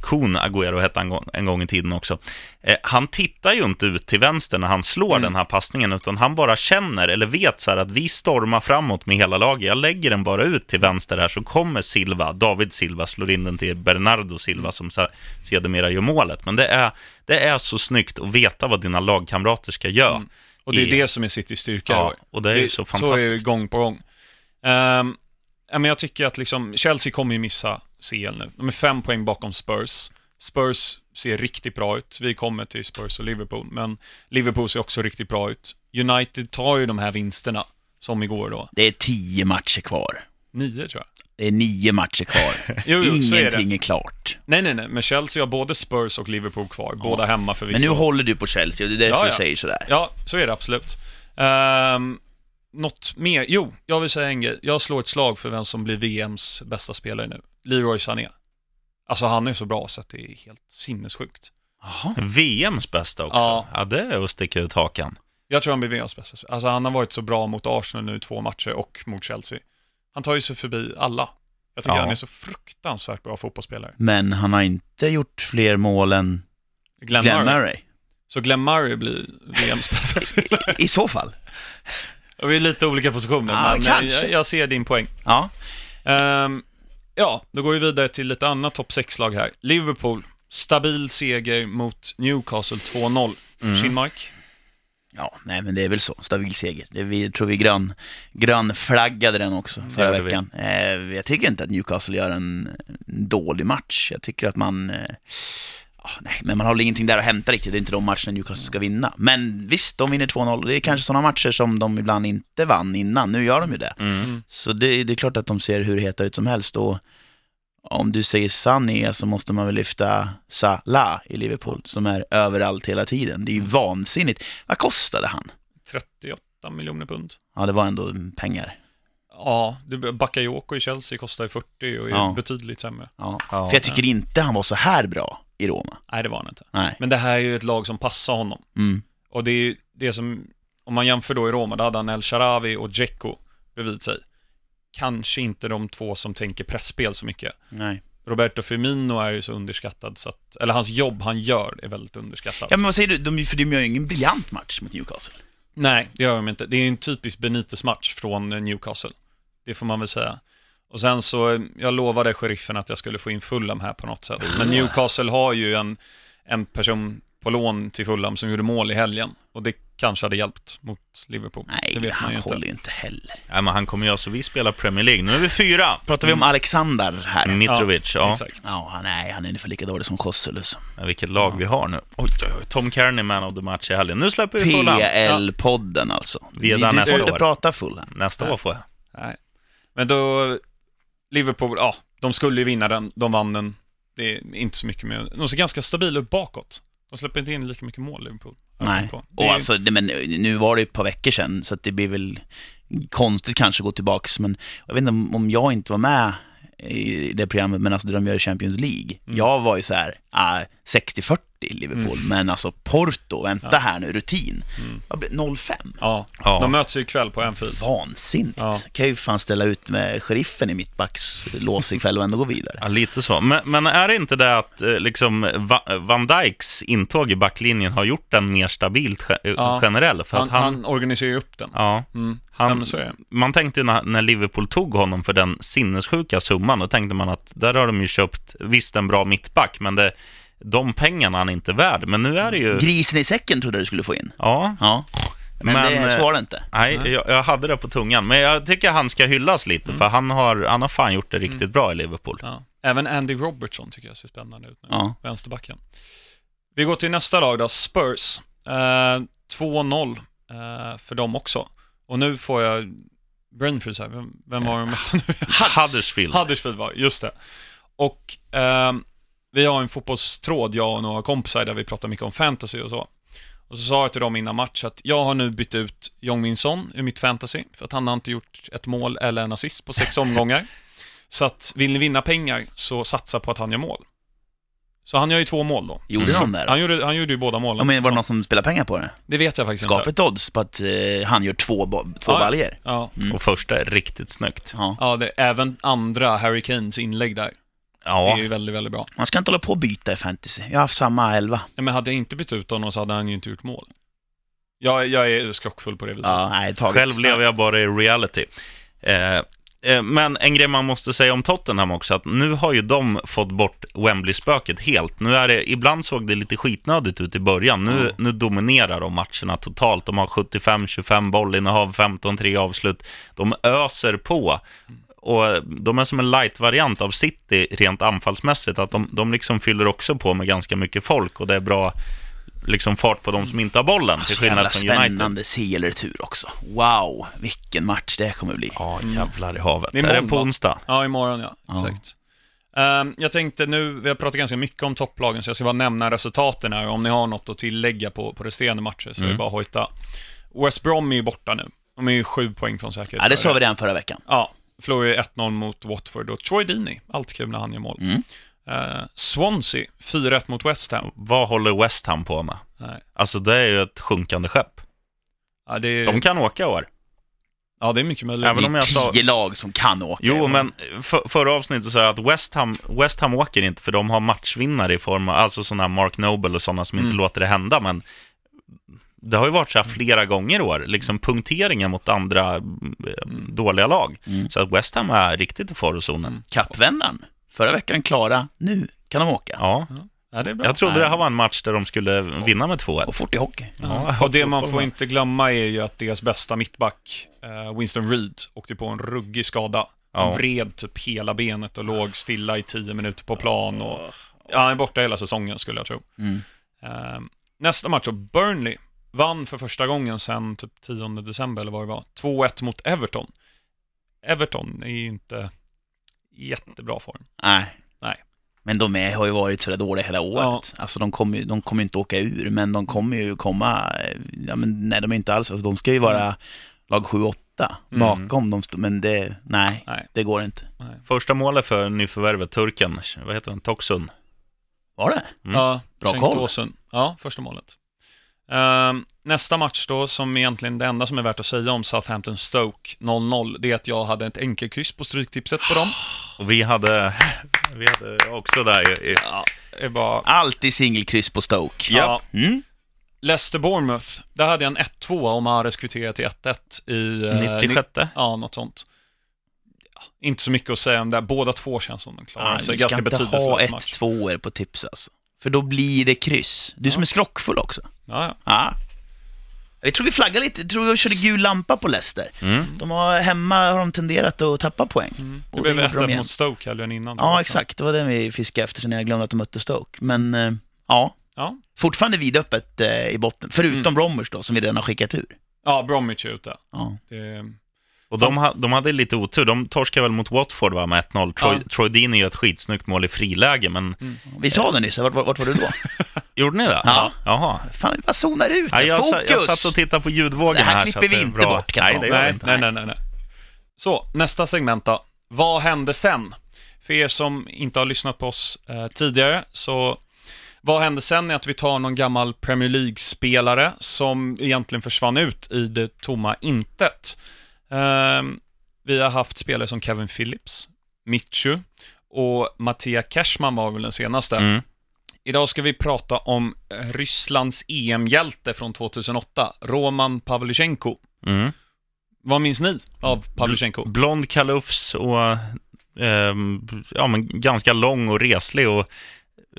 Kun Agüero hette han gång- en gång i tiden också. Eh, han tittar ju inte ut till vänster när han slår Mm. den här passningen, utan han bara känner eller vet så här att vi stormar framåt med hela laget. Jag lägger den bara ut till vänster här så kommer Silva, David Silva, slår in den till Bernardo Silva som sedermera gör målet. Men det är, det är så snyggt att veta vad dina lagkamrater ska göra. Mm. Och det är i- det som är Citys styrka Ja, och det är ju så Så är fantastiskt. det gång på gång. Um, ja, men jag tycker att liksom, Chelsea kommer ju missa CL nu. De är fem poäng bakom Spurs. Spurs ser riktigt bra ut. Vi kommer till Spurs och Liverpool, men Liverpool ser också riktigt bra ut. United tar ju de här vinsterna, som igår då. Det är tio matcher kvar. Nio tror jag. Det är nio matcher kvar. Jo, jo, så är. Ingenting är klart. Nej, nej, nej, men Chelsea har både Spurs och Liverpool kvar, båda hemma förvisso. Men nu håller du på Chelsea och det är därför Ja, du ja. säger sådär. Ja, så är det absolut. Um, något mer? Jo, jag vill säga en grej. Jag slår ett slag för vem som blir VMs bästa spelare nu. Leroy Sané. Alltså han är så bra så att det är helt sinnessjukt. Jaha. VMs bästa också. Ja. Ja. det är att sticka ut hakan. Jag tror han blir VMs bästa. Alltså han har varit så bra mot Arsenal nu i två matcher och mot Chelsea. Han tar ju sig förbi alla. Jag tycker Ja. han är så fruktansvärt bra fotbollsspelare. Men han har inte gjort fler mål än Glenn, Glenn Murray. Murray. Så Glenn Murray blir VMs bästa spelare. I så fall. Vi är lite olika positioner, Ja, men kanske. jag, jag ser din poäng. Ja. Ehm, ja, då går vi vidare till lite annat topp 6-lag här. Liverpool, stabil seger mot Newcastle 2-0. Mm. Kinmark? Ja, nej men det är väl så. Stabil seger. Det vi tror vi grön, grönflaggade den också förra veckan. Eh, jag tycker inte att Newcastle gör en, en dålig match. Jag tycker att man... Eh, ja, nej, men man har väl ingenting där att hämta riktigt. Det är inte de matcherna Newcastle ska vinna. Men visst, de vinner 2-0. Det är kanske sådana matcher som de ibland inte vann innan. Nu gör de ju det. Mm. Så det, det är klart att de ser hur heta ut som helst. Och om du säger Sané så måste man väl lyfta Salah i Liverpool som är överallt hela tiden. Det är ju vansinnigt. Vad kostade han? 38 miljoner pund. Ja, det var ändå pengar. Ja, Bakayoko i Chelsea kostar ju 40 och är Ja. betydligt sämre. Ja. Ja. För jag tycker inte han var så här bra i Roma. Nej, det var han inte. Nej. Men det här är ju ett lag som passar honom. Mm. Och det är ju det som, om man jämför då i Roma, då hade han El Sharawi och Dzeko bredvid sig. Kanske inte de två som tänker pressspel så mycket. Nej. Roberto Firmino är ju så underskattad så att, eller hans jobb han gör är väldigt underskattat. Ja, men vad säger du? De, för de gör ju ingen briljant match mot Newcastle. Nej, det gör de inte. Det är en typisk Benitez-match från Newcastle. Det får man väl säga. Och sen så, jag lovade sheriffen att jag skulle få in Fulham här på något sätt. Men Newcastle har ju en, en person på lån till Fulham som gjorde mål i helgen. Och det kanske hade hjälpt mot Liverpool. Nej, det vet man han ju inte. håller ju inte heller. Nej, men han kommer ju alltså, vi spelar Premier League. Nu är vi fyra. Pratar vi om Alexander här? Mitrovic, ja. Exakt. Ja, han, nej, han är ungefär lika dålig som Kosselus. Ja, Vilket lag vi har nu. Oj, oj, oj. Tom Kearney, man of the match i helgen. Nu släpper vi Fulham. PL-podden alltså. Vi är där du nästa får inte år. prata Fulham. Nästa år får jag. Nej. Men då, Liverpool, ja, de skulle ju vinna den, de vann den. Det är inte så mycket med, de ser ganska stabila ut bakåt. De släpper inte in lika mycket mål, Liverpool. Nej, och är- alltså, men nu var det ju ett par veckor sedan, så att det blir väl konstigt kanske att gå tillbaks, men jag vet inte om, om jag inte var med i det programmet, men alltså det de gör i Champions League. Mm. Jag var ju så här, ah, 60-40 Liverpool, men alltså Porto, vänta här nu, rutin. Mm. Vad blir 0-5? Ja, Ja. de möts ju ikväll på Anfield. Vansinnigt. Ja. Kan ju fan ställa ut med sheriffen i mittbacks lås ikväll och ändå gå vidare. Ja, lite så. Men, men är det inte det att eh, liksom, Va- Van Dijks intåg i backlinjen har gjort den mer stabilt ge- Ja. generell? För Han, att han, han organiserar ju upp den. ja, Mm. han, Ja, man tänkte när Liverpool tog honom för den sinnessjuka summan, då tänkte man att där har de ju köpt, visst en bra mittback, men det, de pengarna han är inte värd. Men nu är det ju... Grisen i säcken trodde jag du skulle få in. Ja, Ja, men, Men, det eh, så var det inte. nej, jag, jag hade det på tungan. Men jag tycker han ska hyllas lite, för han har, han har fan gjort det riktigt bra i Liverpool. Ja. Även Andy Robertson tycker jag ser spännande ut nu. Ja. Vänsterbacken. Vi går till nästa lag då, Spurs. Eh, 2-0 eh, för dem också. Och nu får jag freeze här. Vem, vem var de mötte nu? Huddersfield. Huddersfield var just det. Och ehm, vi har en fotbollstråd, jag och några kompisar, där vi pratar mycket om fantasy och så. Och så sa jag till dem innan match att jag har nu bytt ut Jong Min Son ur mitt fantasy, för att han har inte gjort ett mål eller en assist på sex omgångar. Så att vill ni vinna pengar så satsa på att han gör mål. Så han gör ju två mål då. Gjorde de det då? Han gjorde, han gjorde ju båda målen. Ja, men var det någon som spelar pengar på det? Det vet jag faktiskt Skapa inte. ett odds på att eh, han gör två, två Ja. baljor. Ja, Och första är riktigt snyggt. Ja. ja det, även andra Harry Kanes inlägg där Ja, är ju väldigt, väldigt bra. Man ska inte hålla på och byta i fantasy. Jag har haft samma elva. Ja, men hade jag inte bytt ut honom så hade han ju inte gjort mål. Jag, jag är skrockfull på det viset. Ja, nej, taget. Själv lever jag bara i reality. Eh, eh, men en grej man måste säga om Tottenham också, att nu har ju de fått bort Wembley-spöket helt. Nu är det, ibland såg det lite skitnödigt ut i början. Nu, Ja. nu dominerar de matcherna totalt. De har 75-25 bollinnehav, 15-3 avslut. De öser på. Och de är som en light-variant av City rent anfallsmässigt. Att de, de liksom fyller också på med ganska mycket folk och det är bra liksom fart på de som inte har bollen, till Så jävla skillnad från United. spännande CL-retur också. Wow, vilken match det kommer bli. Ja, jävlar i havet. Det Det är det på onsdag? Ja, imorgon ja. Ja. Exakt. Ehm, jag tänkte nu, vi har pratat ganska mycket om topplagen, så jag ska bara nämna resultaten här. Om ni har något att tillägga på, på resterande matcher så är det Mm. bara att hojta. West Brom är ju borta nu. De är ju sju poäng från säkerhet. Ja, det sa vi redan förra veckan. Ja, förlorade ju 1-0 mot Watford och Troy Deeney, alltid kul när han gör mål. Mm. Eh, Swansea, 4-1 mot West Ham. Vad håller West Ham på med? Nej. Alltså det är ju ett sjunkande skepp. Ja, det är, De kan åka i år. ja, det är mycket möjligt. Även om jag sa- Tio lag som kan åka. Jo, men för, förra avsnittet sa jag att West Ham, West Ham åker inte för de har matchvinnare i form av, alltså sådana här Mark Noble och sådana som inte Mm. låter det hända, men det har ju varit så här flera gånger i år, liksom punkteringen mot andra eh, dåliga lag. Mm. Så att West Ham är riktigt i farozonen. Mm. Kappvändaren. Förra veckan klara, nu kan de åka. Ja, Ja, det är bra. jag trodde det här var en match där de skulle vinna med 2-1. Och fort i hockey. Ja, och det man får inte glömma är ju att deras bästa mittback, eh, Winston Reed, åkte på en ruggig skada. Han Ja. vred typ hela benet och låg stilla i tio minuter på plan. Och, ja, han är borta hela säsongen skulle jag tro. Mm. Eh, nästa match, Burnley vann för första gången sedan typ 10 december eller vad det var. 2-1 mot Everton. Everton är ju inte i jättebra form. Nej. Nej. Men de är, har ju varit sådär dåliga hela året. Alltså de kommer ju de kommer inte åka ur, men de kommer ju komma, eh, ja men nej de är inte alls, alltså, de ska ju vara lag 7-8 Mm. bakom dem, men det, nej, Nej. det går inte. Nej. Första målet för nyförvärvet, turken, vad heter han, Toksun? Var det? Mm. Ja, Bra koll. Ja, första målet. Ehm, nästa match då, som egentligen det enda som är värt att säga om Southampton-Stoke 0-0, det är att jag hade ett enkelkryss på Stryktipset på dem. Och vi hade, vi hade också där i, Ja, det bara... Alltid singelkryss på Stoke. Ja. Mm. Leicester-Bournemouth, där hade jag en 1-2 och Mahrez kvitterade till 1-1 i... eh, 96. ni- Ja, något sånt. Ja, inte så mycket att säga om det. Båda två känns som de klarar Ah, sig. du ska Ganska inte ha betydelselös match. 1-2 på tips alltså. För då blir det kryss. Du som är skrockfull också. Ja, ja. Ja. Jag tror vi flaggar lite, jag tror vi körde gul lampa på Leicester. Mm. De har, hemma har de tenderat att tappa poäng. Mm. Det blev gjorde de 1-1 igen. mot Stoke helgen innan. Ja, också. exakt. Det var det vi fiskade efter sen jag glömde att de mötte Stoke. Men eh, ja, Ja, fortfarande vidöppet eh, i botten. Förutom Mm. Bromers då, som vi redan har skickat ur. ja Bromwich är ute. Ja. Det... Och de, ha, de hade lite otur. De torskade väl mot Watford va, med 1-0. Troy, Ja. Troy Deeney gör ett skitsnyggt mål i friläge, men Vi sa det nyss, vart, vart, var du då? gjorde ni det? Ja. Jaha. Fan, vi bara zonar ut Ja, jag, Fokus! jag satt och tittade på ljudvågen Det här här. klipper vi det är inte bra. bort, kan Nej, det Nej, inte. nej, nej, nej, nej. Så, nästa segment då. Vad hände sen? För er som inte har lyssnat på oss eh, tidigare, så vad hände sen är att vi tar någon gammal Premier League-spelare som egentligen försvann ut i det tomma intet. Ehm, vi har haft spelare som Kevin Phillips, Mitchu och Mattia Cashman var väl den senaste. Mm. Idag ska vi prata om eh, Rysslands EM-hjälte från 2008, Roman Pavlyuchenko. Mm. Vad minns ni av Pavlyuchenko? Blond kalufs och ehm, ja, men ganska lång och reslig. Och, eh,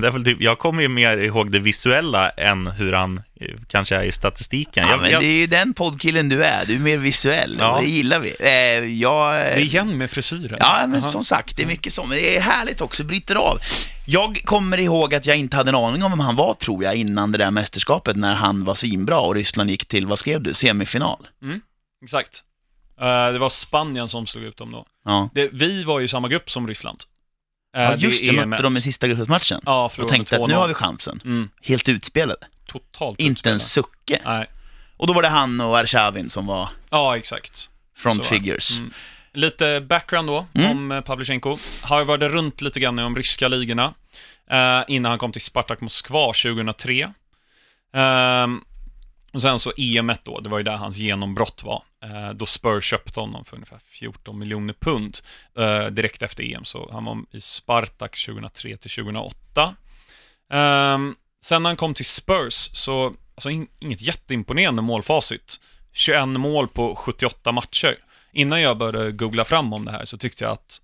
det är väl typ, jag kommer ju mer ihåg det visuella än hur han eh, kanske är i statistiken. Ja, jag, men jag, det är ju den poddkillen du är. Du är mer visuell. Ja. Det gillar vi. Eh, jag... Det är igen med frisyren. Ja, men Jaha. som sagt, det är mycket så. Men det är härligt också, bryter av. Jag kommer ihåg att jag inte hade en aning om vem han var, tror jag, innan det där mästerskapet, när han var svinbra och Ryssland gick till, vad skrev du, semifinal? Exakt. Eh, det var Spanien som slog ut dem då. Ja, Det, vi var ju i samma grupp som Ryssland. Ja just det, mötte de i sista gruppmatchen. Ja, och tänkte att nu 2-0. har vi chansen. Mm, Helt utspelade. totalt Inte en utspelade. sucke. Nej. Och då var det han och Arshavin som var Ja, exakt. front figures. Mm. Lite background då Mm. om eh, Pavlyuchenko. Har varit runt lite grann i de ryska ligorna eh, innan han kom till Spartak Moskva 2003. Ehm, och sen så EM då, det var ju där hans genombrott var. Eh, då Spurs köpte honom för ungefär 14 miljoner pund eh, direkt efter EM. Så han var i Spartak 2003 till 2008. Eh, sen när han kom till Spurs så, alltså in, inget jätteimponerande målfacit. 21 mål på 78 matcher. Innan jag började googla fram om det här så tyckte jag att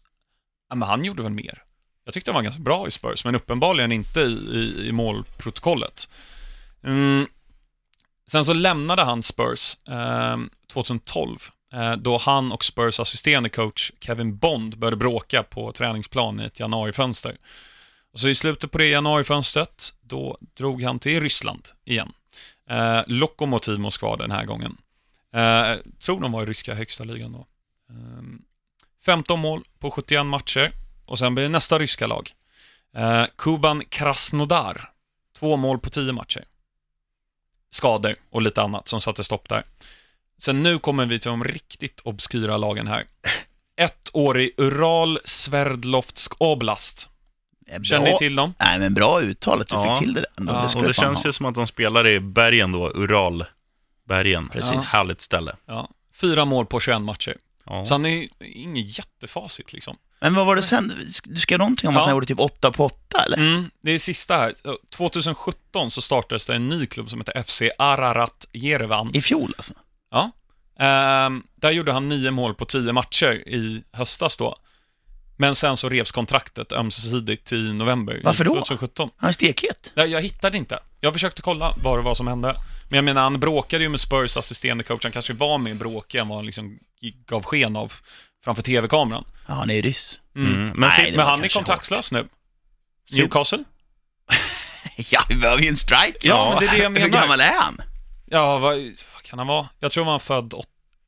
ja, men han gjorde väl mer. Jag tyckte han var ganska bra i Spurs, men uppenbarligen inte i, i, i målprotokollet. Mm. Sen så lämnade han Spurs eh, 2012, eh, då han och Spurs assisterande coach Kevin Bond började bråka på träningsplan i ett januarifönster. Och så i slutet på det januarifönstret, då drog han till Ryssland igen. Eh, Lokomotiv Moskva den här gången. Eh, tror de var i ryska högsta ligan då. Eh, 15 mål på 71 matcher. Och sen blir det nästa ryska lag. Eh, Kuban Krasnodar. Två mål på 10 matcher. Skador och lite annat som satte stopp där. Sen nu kommer vi till de riktigt obskyra lagen här. Ett år i Ural Sverdlovsk Oblast. Eh, Känner ni bra- till dem? Nej, men bra uttal att du Ja. fick till det där ändå. Ja, det och det känns ha. ju som att de spelar i bergen då, Uralbergen. Precis. Härligt ställe. Ja. Fyra mål på 21 matcher. Ja. Så han är ju inget jättefacit liksom. Men vad var det sen? Du skrev någonting om att Ja. han gjorde typ 8 på 8 eller? Mm, det är sista här. 2017 så startades det en ny klubb som heter FC Ararat Jerevan. I fjol alltså? Ja. Ehm, där gjorde han nio mål på tio matcher i höstas då. Men sen så revs kontraktet ömsesidigt i november Varför då? 2017. Han är stekhet. Nej, jag hittade inte. Jag försökte kolla vad det var som hände. Men jag menar, han bråkade ju med Spurs assisterande coach. Han kanske var mer bråkig än vad han liksom gav sken av framför tv-kameran. Ja, han är ryss. Mm. Mm. Men Nej, Men han är kanske kontraktslös nu. Newcastle? Ja, vi behöver ju en striker. Ja, men det är det jag Hur menar. gammal är han? Ja, vad, vad kan han vara? Jag tror han var född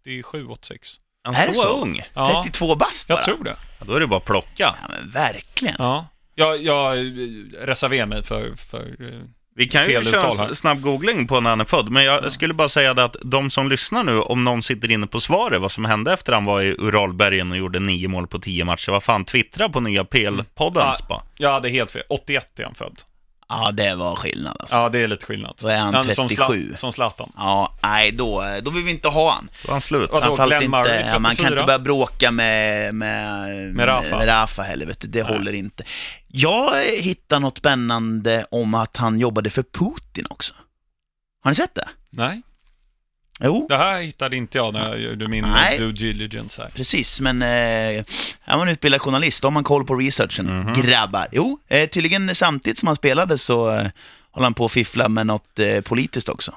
87, 86. Han Är det så, så? ung? Ja, 32 bast bara? jag tror det. Ja, då är det bara att plocka. Ja, men verkligen. Ja. Jag, jag reserverar mig för, för eh, Vi kan ju köra en snabb googling på när han är född, men jag skulle bara säga att de som lyssnar nu, om någon sitter inne på svaret, vad som hände efter han var i Uralbergen och gjorde nio mål på tio matcher, vad fan, twittra på nya PL-podden Ja. Jag hade helt fel. 81 är han född. Ja, det var skillnad alltså. Ja, det är lite skillnad. Då är han som, 37. Zla- som Zlatan. Ja, nej, då, då vill vi inte ha han. Då var han slut. Vad- Framförallt Glenn Murray, inte, ja, man kan 34. inte börja bråka med, med, Med Rafa. med Rafa heller, vet du. det håller inte. Jag hittade något spännande om att han jobbade för Putin också. Har ni sett det? Nej, Jo, det här hittade inte jag när jag gjorde min Nej. due diligence här. precis, men eh, är man utbildad journalist, då har man koll på researchen, Mhm. grabbar. Jo, eh, tydligen samtidigt som han spelade så eh, håller han på att fiffla med något eh, politiskt också.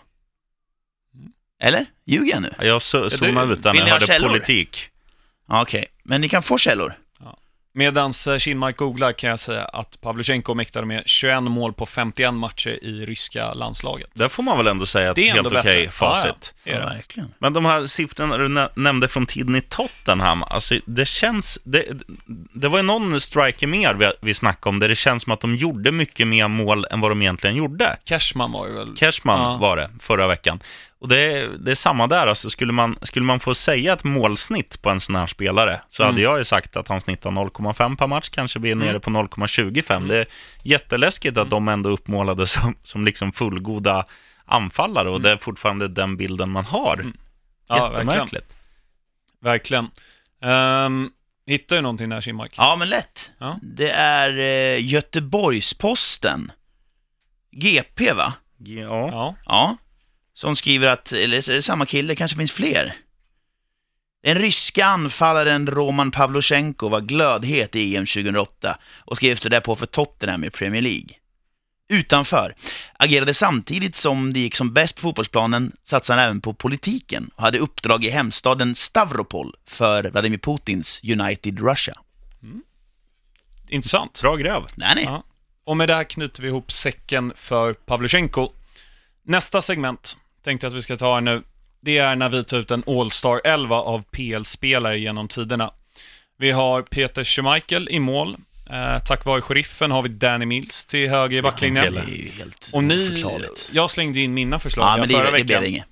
Eller? Ljuger jag nu? Jag zoomade ut vill när jag hörde källor? politik. Okej, men ni kan få källor. Medans eh, Kinmark googlar kan jag säga att Pavlyuchenko mäktade med 21 mål på 51 matcher i ryska landslaget. Där får man väl ändå säga ett Det är helt ändå okej bättre. facit. Ja, ja, det. verkligen. Men de här siffrorna du nä- nämnde från tiden i Tottenham, alltså det känns, det, det var ju någon striker mer vi, vi snackade om, där det känns som att de gjorde mycket mer mål än vad de egentligen gjorde. Cashman var ju väl... Cashman Ja. var det förra veckan. Och det, är- det är samma där, alltså skulle man, skulle man få säga ett målsnitt på en sån här spelare, så hade Mm. jag ju sagt att han snittar 0,5 per match, kanske blir nere Mm. på 0,25. Det är jätteläskigt att de ändå uppmålade som, som liksom fullgoda anfallare, och det är fortfarande den bilden man har. Mm. Ja, verkligen. Jättemärkligt. Verkligen. Um, hittar ju någonting där Kinmark. Ja, men lätt. Ja. Det är eh, Göteborgs-Posten. GP, va? Ja. Ja. Som skriver att, eller är det samma kille, kanske finns fler. Den ryska anfallaren Roman Pavlyuchenko var glödhet i EM 2008 och skrev efter det på för Tottenham i Premier League. Utanför. Agerade samtidigt som det gick som bäst på fotbollsplanen satsade han även på politiken och hade uppdrag i hemstaden Stavropol för Vladimir Putins United Russia. Intressant. Bra gräv. Där ni. Ja. Och med det här knyter vi ihop säcken för Pavlyuchenko. Nästa segment tänkte att vi ska ta här nu. Det är när vi tar ut en All-Star 11 av PL-spelare genom tiderna. Vi har Peter Schmeichel i mål. Eh, tack vare sheriffen har vi Danny Mills till höger i backlinjen. Det är ju Och ni, jag slängde in mina förslag Ja, men det, förra det veckan. blev inget.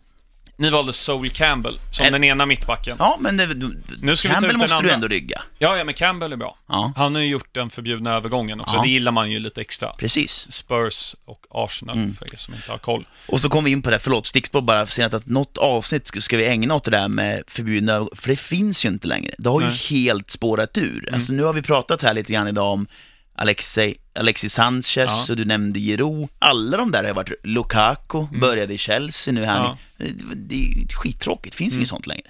Ni valde Sol Campbell som Ett- den ena mittbacken. Ja. Ja, men det, du, Nu ska vi ta Campbell den måste du andra. ändå rygga. ja, men Campbell är bra. Ja, Han har ju gjort den förbjudna övergången också. Ja. Det gillar man ju lite extra. precis. Spurs och Arsenal, Mm. för er som inte har koll. Och så kom vi in på det, förlåt, stickspår bara, senast att något avsnitt ska, vi ägna åt det där med förbjudna övergång, för det finns ju inte längre. Det har Nej. ju helt spårat ur. Alltså nu har vi pratat här lite grann idag om Alexei, Alexis Sanchez Ja. och du nämnde Giroud. Alla de där har varit, Lukaku började i Chelsea nu här. Ja. Det, det är ju skittråkigt, finns inget sånt längre.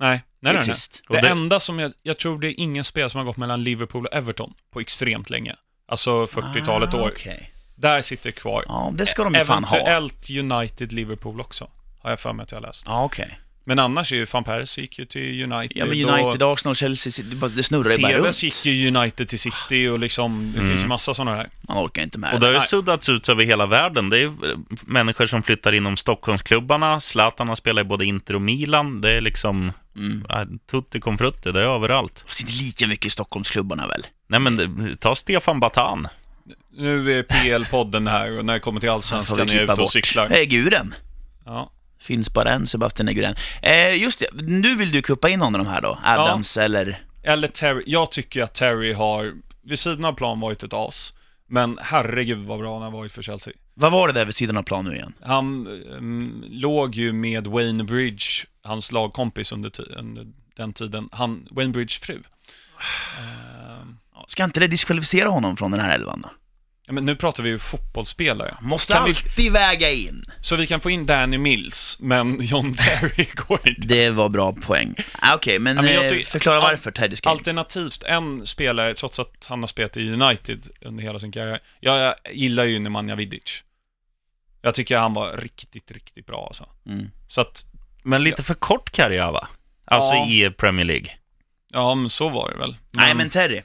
Nej, nej, Det är nej. nej. trist. Det, Och det- enda som jag, jag tror det är ingen spelare som har gått mellan Liverpool och Everton på extremt länge. Alltså 40-talet Ah, år. okej. Där sitter kvar. Ja, det ska de ju fan ha. Eventuellt United Liverpool också. Har jag för mig att jag har läst. Ja, okej. Men annars är ju van Persie gick ju till United. Ja, men United, Arsenal, Chelsea, det bara- det snurrar ju bara runt. gick ju United till City och liksom, det Mm. finns ju massa sådana här. Man orkar inte med Och det. det har ju suddats ut över hela världen. Det är människor som flyttar inom Stockholmsklubbarna. Zlatan har spelat i både Inter och Milan. Det är liksom Mm. ja, tutti con frutti, det är överallt. Fast inte lika mycket i Stockholmsklubbarna väl? Nej men det- ta Stefan Batan. Nu är PL-podden här och när det kommer till Allsvenskan är jag ute och bort. cyklar. Eh, Guren. Ja. Finns bara en Sebastian Eguren. Eh, just det, nu vill du kuppa in någon av de här då? Adams eller? Eller Terry. Jag tycker att Terry har, vid sidan av plan, varit ett as. Men herregud vad bra han har varit för Chelsea. Vad var det där vid sidan av plan nu igen? Han ehm, låg ju med Wayne Bridge, hans lagkompis under, under den tiden. Han, Wayne Bridge fru. Ska inte det diskvalificera honom från den här elvan då? Ja, men nu pratar vi ju fotbollsspelare. Måste Kan vi- alltid väga in. Så vi kan få in Danny Mills, men John Terry går inte. Det var bra poäng. Ah, Okej, men, Ja, men jag eh, tycker- förklara varför Teddy Skate. Alternativt en spelare, trots att han har spelat i United under hela sin karriär. Jag, jag gillar ju Nemanja Vidic. Jag tycker han var riktigt, riktigt bra alltså. Mm. Så att, Men lite för kort karriär va? Alltså Ja. i Premier League. ja men så var det väl. Nej, men Terry.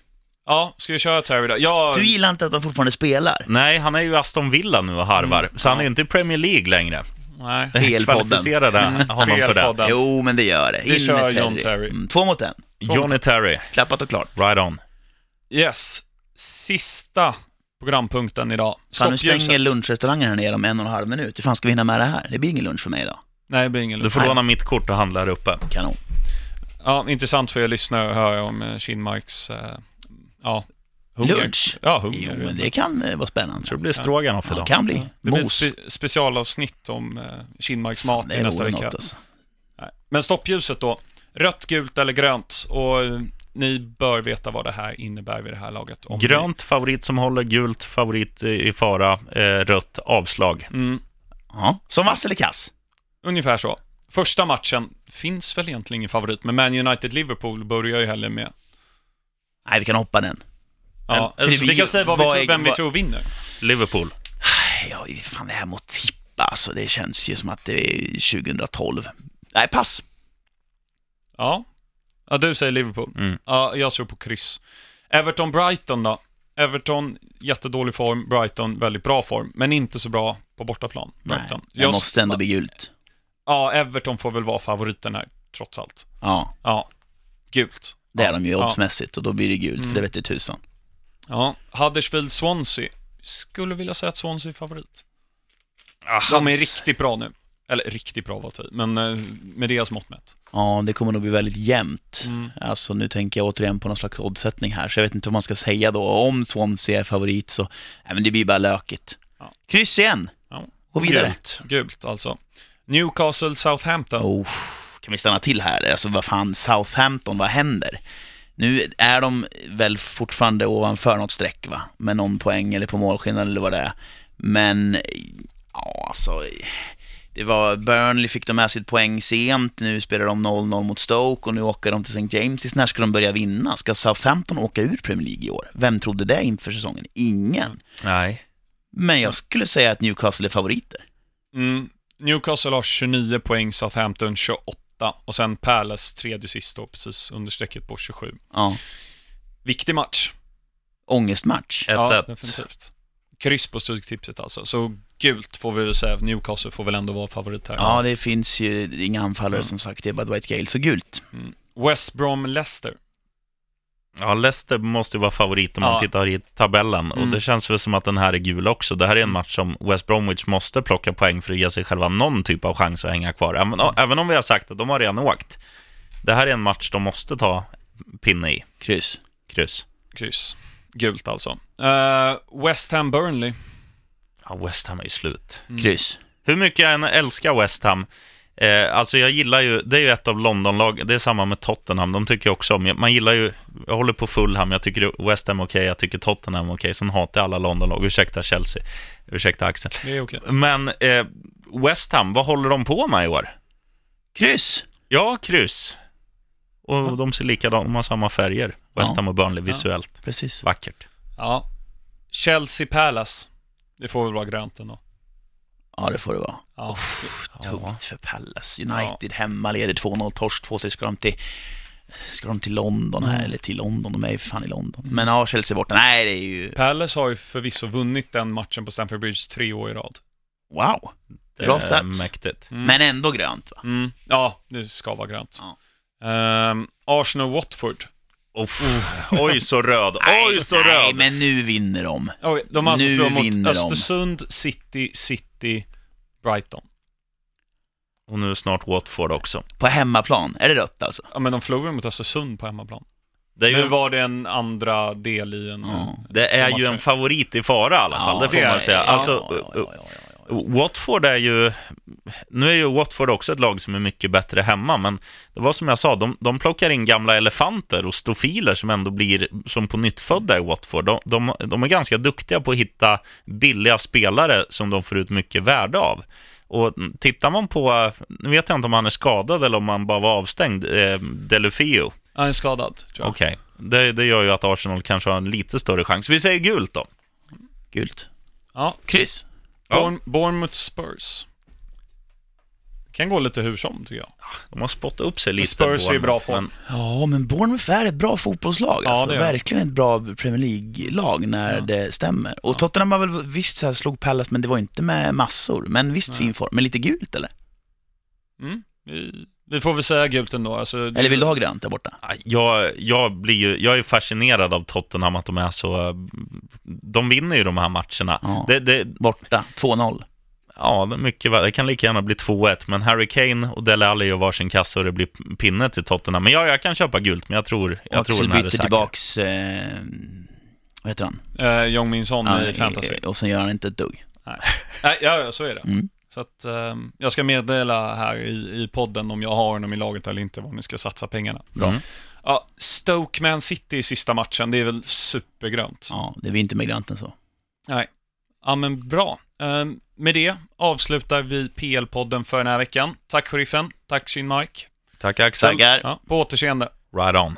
Ja, ska vi köra Terry då? Ja, Du gillar inte att han fortfarande spelar? Nej, han är ju Aston Villa nu och harvar. Mm, så han är ja. inte i Premier League längre. nej. PL-podden. Kvalificerade honom för det. Jo, men det gör det. Vi In kör med John Terry. Mm, två mot en. Johnny Terry, Klappat och klart. right on. Yes. Sista programpunkten idag. Fan, nu stänger lunchrestaurangen här nere om en och en halv minut. Hur fan ska vi hinna med det här? Det blir ingen lunch för mig idag. Nej, det blir ingen Du lunch. får Nej. låna mitt kort och handla här uppe. Kanon. Ja, intressant för er lyssnare att höra om eh, Kinmarks, eh, ja, Hunger. Lunch? Ja, hunger. Jo, men det kan eh, vara spännande. Tror det blir stroganoff Ja, idag. kan bli. Det blir ett Mos. spe specialavsnitt om eh, Kinmarksmat Det i nästa vore vecka. något alltså. Nej. Men stoppljuset då. Rött, gult eller grönt. Och eh, ni bör veta vad det här innebär vid det här laget. Om Grönt favorit som håller, gult favorit i i fara, eh, rött avslag. Ni, mm, Ja. Som vass eller kass? ungefär så. Första matchen finns väl egentligen ingen favorit, men Man United-Liverpool börjar ju heller med. Nej, vi kan hoppa den. Ja, Men- för det så blir vi kan säga vad vi vad tror, vem vi vad- tror vinner. Liverpool. Ja, fan det här att tippa alltså, det känns ju som att det är 2012. Nej, pass. Ja. ja, du säger Liverpool. Mm. Ja, jag tror på kryss. Everton-Brighton då? Everton, jättedålig form. Brighton, väldigt bra form. Men inte så bra på bortaplan. Brighton. Nej, det måste ändå bli gult. Ja, Everton får väl vara favoriten här, trots allt. Ja, Ja, gult. Det är ja. de ju oddsmässigt och då blir det gult, Mm. för det vet du tusan. Ja, Huddersfield-Swansea. Skulle vilja säga att Swansea är favorit. Ah, De är riktigt bra nu. Eller riktigt bra var tid, men eh, med deras mått mätt. Ja, det kommer nog bli väldigt jämnt. Mm. Alltså nu tänker jag återigen på någon slags oddsättning här, så jag vet inte vad man ska säga då. Om Swansea är favorit så, nej men det blir bara lökigt. Ja. Kryss igen. Ja. Gå vidare. Gult. Gult alltså. Newcastle-Southampton. Oh, kan vi stanna till här? Alltså vad fan, Southampton, vad händer? Nu är de väl fortfarande ovanför något streck va? Med någon poäng eller på målskillnad eller vad det är. Men, ja alltså. Det var, Burnley fick de med sitt poäng sent, nu spelar de 0-0 mot Stoke och nu åker de till St. James. När ska de börja vinna? Ska Southampton åka ur Premier League i år? Vem trodde det inför säsongen? Ingen. Nej. Men jag skulle säga att Newcastle är favoriter. Mm. Newcastle har 29 poäng, Southampton 28. Och sen Palace tredje sist då, precis under strecket på 27. Ja, Viktig match. ångestmatch. 1-1. Ja, definitivt. Kryss på Stryktipset alltså. Så gult får vi väl säga. Newcastle får väl ändå vara favorit här. Ja, det finns ju inga anfallare Mm. som sagt, det är bara Dwight Gale, så gult. Mm. West Brom-Leicester. Ja, Leicester måste ju vara favorit om man Ja. tittar i tabellen. Mm. Och det känns väl som att den här är gul också. Det här är en match som West Bromwich måste plocka poäng för att ge sig själva någon typ av chans att hänga kvar. Även, även om vi har sagt att de har redan åkt. Det här är en match de måste ta pinne i. Kryss. Kryss. Kryss. Gult alltså. Uh, West Ham-Burnley. Ja, West Ham är ju slut. Mm. Kryss. Hur mycket jag än älskar West Ham, eh, alltså jag gillar ju, det är ju ett av Londonlag, det är samma med Tottenham, de tycker jag också om. Man gillar ju, jag håller på Fulham, jag tycker West Ham är okej, jag tycker Tottenham är okej, sen hatar jag alla Londonlag, ursäkta Chelsea, ursäkta Axel. Det är okej. Men eh, West Ham, vad håller de på med i år? Kryss. Ja, kryss. Och de ser likadana, de har samma färger, West Ja. Ham och Burnley visuellt. Precis. Vackert. Ja. Chelsea-Palace. Det får väl vara grönt ändå. Ja, det får det vara. Ja. Tungt för Palace. United hemma leder 2-0, torsk 2-3. Ska de till, ska de till London här? Mm. Eller till London? De är ju fan i London. Men ja, Chelsea borta. Nej, det är ju... Palace har ju förvisso vunnit den matchen på Stamford Bridge tre år i rad. Wow. Det Bra stats. mäktigt. Mm. Men ändå grönt va? Mm. Ja, det ska vara grönt. Ja. Ehm, Arsenal-Watford. Uff. Oj, så röd. Oj, så nej, röd. men nu vinner de. Oj, de har alltså Nu vinner mot de. Östersund, City, City, Brighton. Och nu snart Watford också. På hemmaplan. Är det rött alltså? Ja, men de förlorade mot Östersund på hemmaplan. Det är ju Nu var det en andra del i en... Ja. Det är ju matcher. en favorit i fara i alla fall, det får det är man säga. Ja, Alltså, ja, ja, ja, ja, ja. Watford är ju... Nu är ju Watford också ett lag som är mycket bättre hemma, men det var som jag sa, de, de plockar in gamla elefanter och stofiler som ändå blir som på nyttfödda i Watford. De, de, de är ganska duktiga på att hitta billiga spelare som de får ut mycket värde av. Och tittar man på, nu vet jag inte om han är skadad eller om han bara var avstängd, eh, Delufio. Han är skadad, tror jag. Okej, det, det gör ju att Arsenal kanske har en lite större chans. Vi säger gult då. Gult. Ja. Kryss. Ja. Bourne, Bournemouth Spurs. Det kan gå lite hur som, tycker jag. De har spottat upp sig lite. Spurs är i bra form. men- Ja, men Bournemouth är ett bra fotbollslag. Ja, alltså. det är det. Verkligen ett bra Premier League-lag när Ja. det stämmer. Och Ja. Tottenham har väl visst så här, slog Palace, men det var inte med massor. Men visst fin form. Men lite gult eller? Mm. Vi får väl säga gult ändå. Alltså, det- Eller vill du ha grönt där borta? Jag, jag, blir ju, jag är fascinerad av Tottenham, att de är så... De vinner ju de här matcherna. Ja. Det, det, Borta, 2-0. ja, det, är mycket, väl- det kan lika gärna bli 2-1, men Harry Kane och Dele Alli gör varsin kassa och det blir pinne till Tottenham. Men ja, jag kan köpa gult, men jag tror, jag tror Axel den här är säker. tillbaks eh, Vad heter han? Uh, Jong Min Son Ja, i fantasy. Och sen gör han inte ett dugg. Nej, ja, ja, så är det. Mm. Så att ehm, jag ska meddela här i, i podden om jag har honom i laget eller inte, var ni ska satsa pengarna. Bra. Ja, Stoke Man City i sista matchen, det är väl supergrönt. Ja, det blir inte mer grant än så. Nej. Ja, men bra. Ehm, med det avslutar vi PL-podden för den här veckan. Tack sheriffen, tack Shin Mike. Tack Axel. Tackar. Ja, på återseende. Right on.